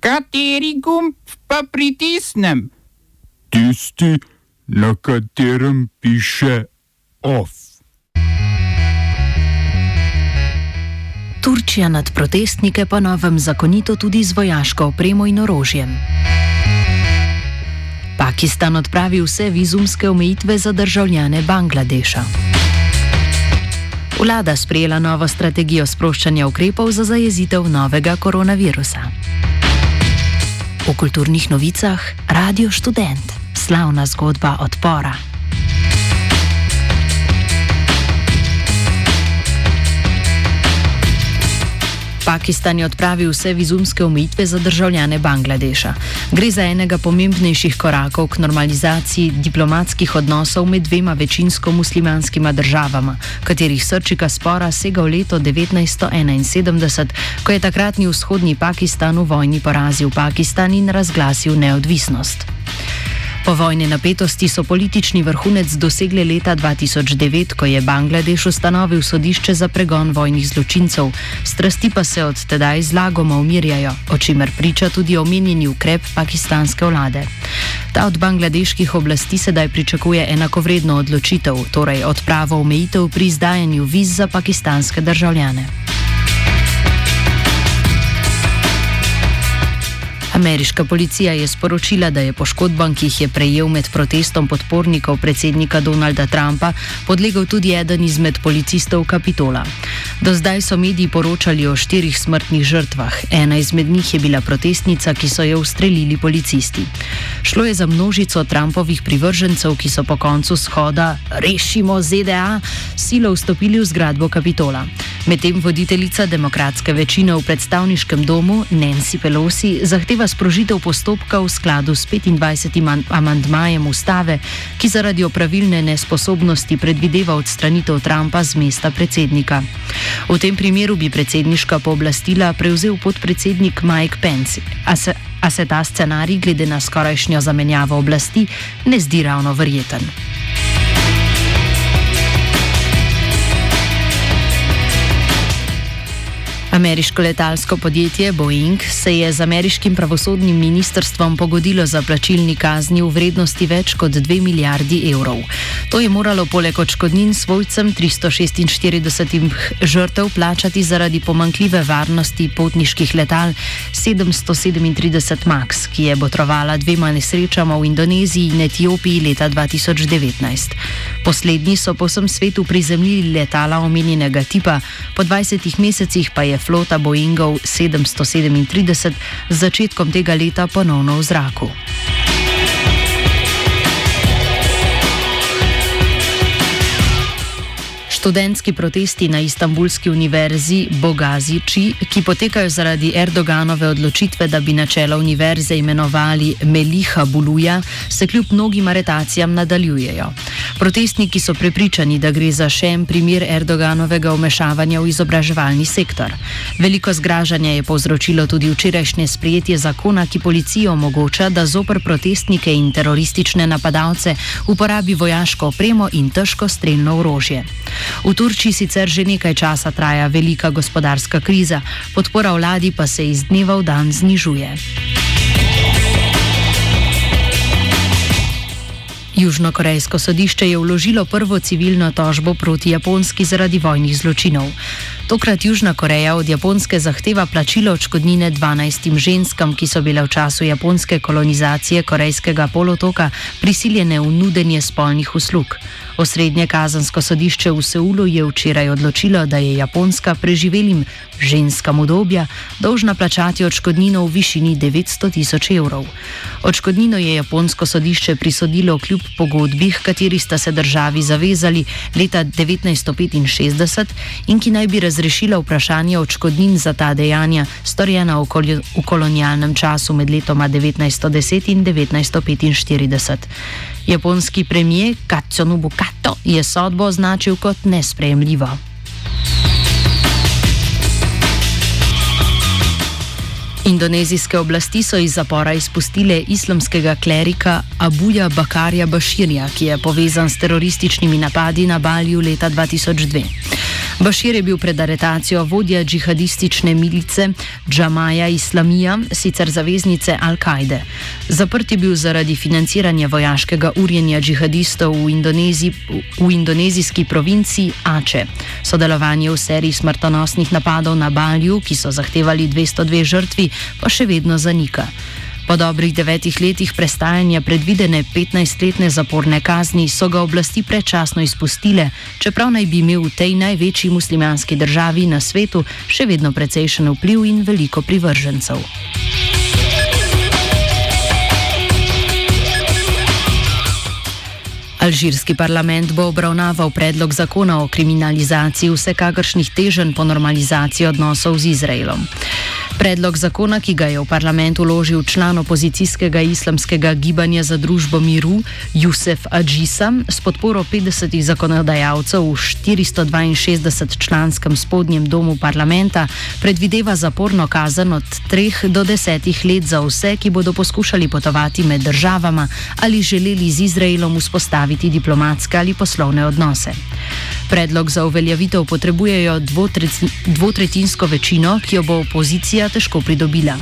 Kateri gumb pa pritisnem? Tisti, na katerem piše OF. Turčija nad protestnike pa novem zakonito tudi z vojaško opremo in orožjem. Pakistan odpravi vse vizumske omejitve za državljane Bangladeša. Vlada sprejela novo strategijo sproščanja ukrepov za zajezitev novega koronavirusa. V kulturnih novicah Radio Student, slavna zgodba odpora. Pakistan je odpravil vse vizumske omejitve za državljane Bangladeša. Gre za enega pomembnejših korakov k normalizaciji diplomatskih odnosov med dvema večinsko muslimanskima državama, katerih srčika spora sega v leto 1971, ko je takratni vzhodni Pakistan v vojni porazil Pakistan in razglasil neodvisnost. Povojne napetosti so politični vrhunec dosegle leta 2009, ko je Bangladeš ustanovil sodišče za pregon vojnih zločincev, strasti pa se od tedaj zlagoma umirjajo, o čimer priča tudi omenjeni ukrep pakistanske vlade. Ta od bangladeških oblasti sedaj pričakuje enakovredno odločitev, torej odpravo omejitev pri izdajanju viz za pakistanske državljane. Ameriška policija je sporočila, da je poškodbam, ki jih je prejel med protestom podpornikov predsednika Donalda Trumpa, podlegel tudi eden izmed policistov Kapitola. Do zdaj so mediji poročali o štirih smrtnih žrtvah. Ena izmed njih je bila protestnica, ki so jo ustrelili policisti. Šlo je za množico Trumpovih privržencev, ki so po koncu shoda Rešimo ZDA silo vstopili v zgradbo Kapitola. Medtem voditeljica demokratske večine v predstavniškem domu Nancy Pelosi zahteva sprožitev postopka v skladu s 25. amandmajem ustave, ki zaradi opravilne nesposobnosti predvideva odstranitev Trumpa z mesta predsednika. V tem primeru bi predsedniška pooblastila prevzel podpredsednik Mike Pence, a se, a se ta scenarij glede na skorajšnjo zamenjavo oblasti ne zdi ravno verjeten. Ameriško letalsko podjetje Boeing se je z ameriškim pravosodnim ministrstvom pogodilo za plačilni kazni v vrednosti več kot 2 milijardi evrov. To je moralo poleg odškodnin svojcem 346 žrtev plačati zaradi pomankljive varnosti potniških letal 737 MAX, ki je botrovala dvema nesrečama v Indoneziji in Etiopiji leta 2019. Poslednji so po vsem svetu prizemljili letala omenjenega tipa, po 20 mesecih pa je flota Boeingov 737 z začetkom tega leta ponovno v zraku. Študentski protesti na Istanbulski univerzi Bogaziči, ki potekajo zaradi Erdoganove odločitve, da bi na čelo univerze imenovali Meliha Buluja, se kljub mnogim aretacijam nadaljujejo. Protestniki so prepričani, da gre za še en primer Erdoganovega umešavanja v izobraževalni sektor. Veliko zgražanja je povzročilo tudi včerajšnje sprejetje zakona, ki policijo omogoča, da zoper protestnike in teroristične napadalce uporabi vojaško opremo in težko streljno orožje. V Turčiji sicer že nekaj časa traja velika gospodarska kriza, podpora vladi pa se iz dneva v dan znižuje. Južnokorejsko sodišče je vložilo prvo civilno tožbo proti Japonski zaradi vojnih zločinov. Tokrat Južna Koreja od Japonske zahteva plačilo odškodnine 12 ženskam, ki so bile v času japonske kolonizacije Korejskega polotoka prisiljene v nudenje spolnih uslug. Osrednje kazansko sodišče v Seulu je včeraj odločilo, da je Japonska preživelim ženskam obdobja dolžna plačati odškodnino v višini 900 tisoč evrov. Odškodnino je Japonsko sodišče prisodilo kljub pogodbi, kateri sta se državi zavezali leta 1965 in ki naj bi razrešila vprašanje odškodnin za ta dejanja, storjena v, kol v kolonialnem času med letoma 1910 in 1945. Japonski premijer Katsunobu Kato je sodbo označil kot nesprejemljivo. Indonezijske oblasti so iz zapora izpustile islamskega klerika Abuja Bakarja Baširja, ki je povezan s terorističnimi napadi na Balju leta 2002. Bašir je bil pred aretacijo vodja džihadistične milice Džamaja Islamija, sicer zaveznice Al-Kaide. Zaprt je bil zaradi financiranja vojaškega urjenja džihadistov v, Indonezi, v indonezijski provinci Ače. Sodelovanje v seriji smrtonosnih napadov na Balju, ki so zahtevali 202 žrtvi, pa še vedno zanika. Po dobrih devetih letih prestajanja predvidene 15-letne zaporne kazni so ga oblasti predčasno izpustile, čeprav naj bi imel v tej največji muslimanski državi na svetu še vedno precejšen vpliv in veliko privržencev. Alžirski parlament bo obravnaval predlog zakona o kriminalizaciji vsekakršnih teženj po normalizaciji odnosov z Izraelom. Predlog zakona, ki ga je v parlament uložil član opozicijskega islamskega gibanja za družbo miru Jusef Adžisa s podporo 50 zakonodajalcev v 462 članskem spodnjem domu parlamenta, predvideva zaporno kazen od 3 do 10 let za vse, ki bodo poskušali potovati med državama ali želeli z Izraelom vzpostaviti diplomatske ali poslovne odnose. Predlog za uveljavitev potrebujejo dvotretinsko večino, ki jo bo opozicija težko pridobila.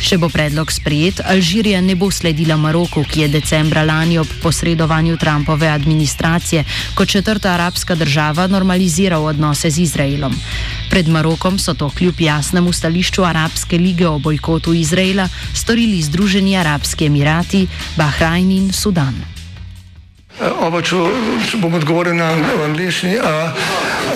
Če bo predlog sprejet, Alžirija ne bo sledila Maroku, ki je decembra lani ob posredovanju Trumpove administracije kot četrta arabska država normaliziral odnose z Izraelom. Pred Marokom so to kljub jasnemu stališču Arabske lige o bojkotu Izraela storili Združeni Arabski Emirati, Bahrajn in Sudan. Oba, če, če bom odgovoril na angliški.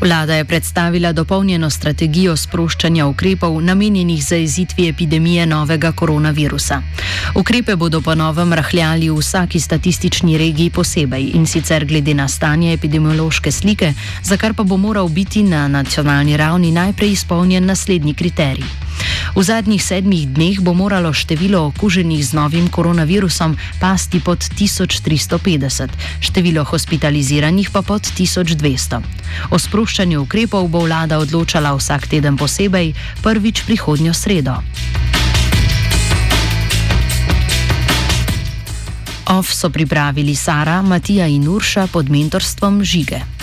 Vlada je predstavila dopolnjeno strategijo sproščanja ukrepov, namenjenih za izitvi epidemije novega koronavirusa. Ukrepe bodo po novem rahljali v vsaki statistični regiji posebej in sicer glede na stanje epidemiološke slike, za kar pa bo moral biti na nacionalni ravni najprej izpolnjen naslednji kriterij. V zadnjih sedmih dneh bo moralo število okuženih z novim koronavirusom pasti pod 1350, število hospitaliziranih pa pod 1200. O sproščanju ukrepov bo vlada odločala vsak teden posebej, prvič prihodnjo sredo. OF so pripravili Sara, Matija in Urša pod mentorstvom Žige.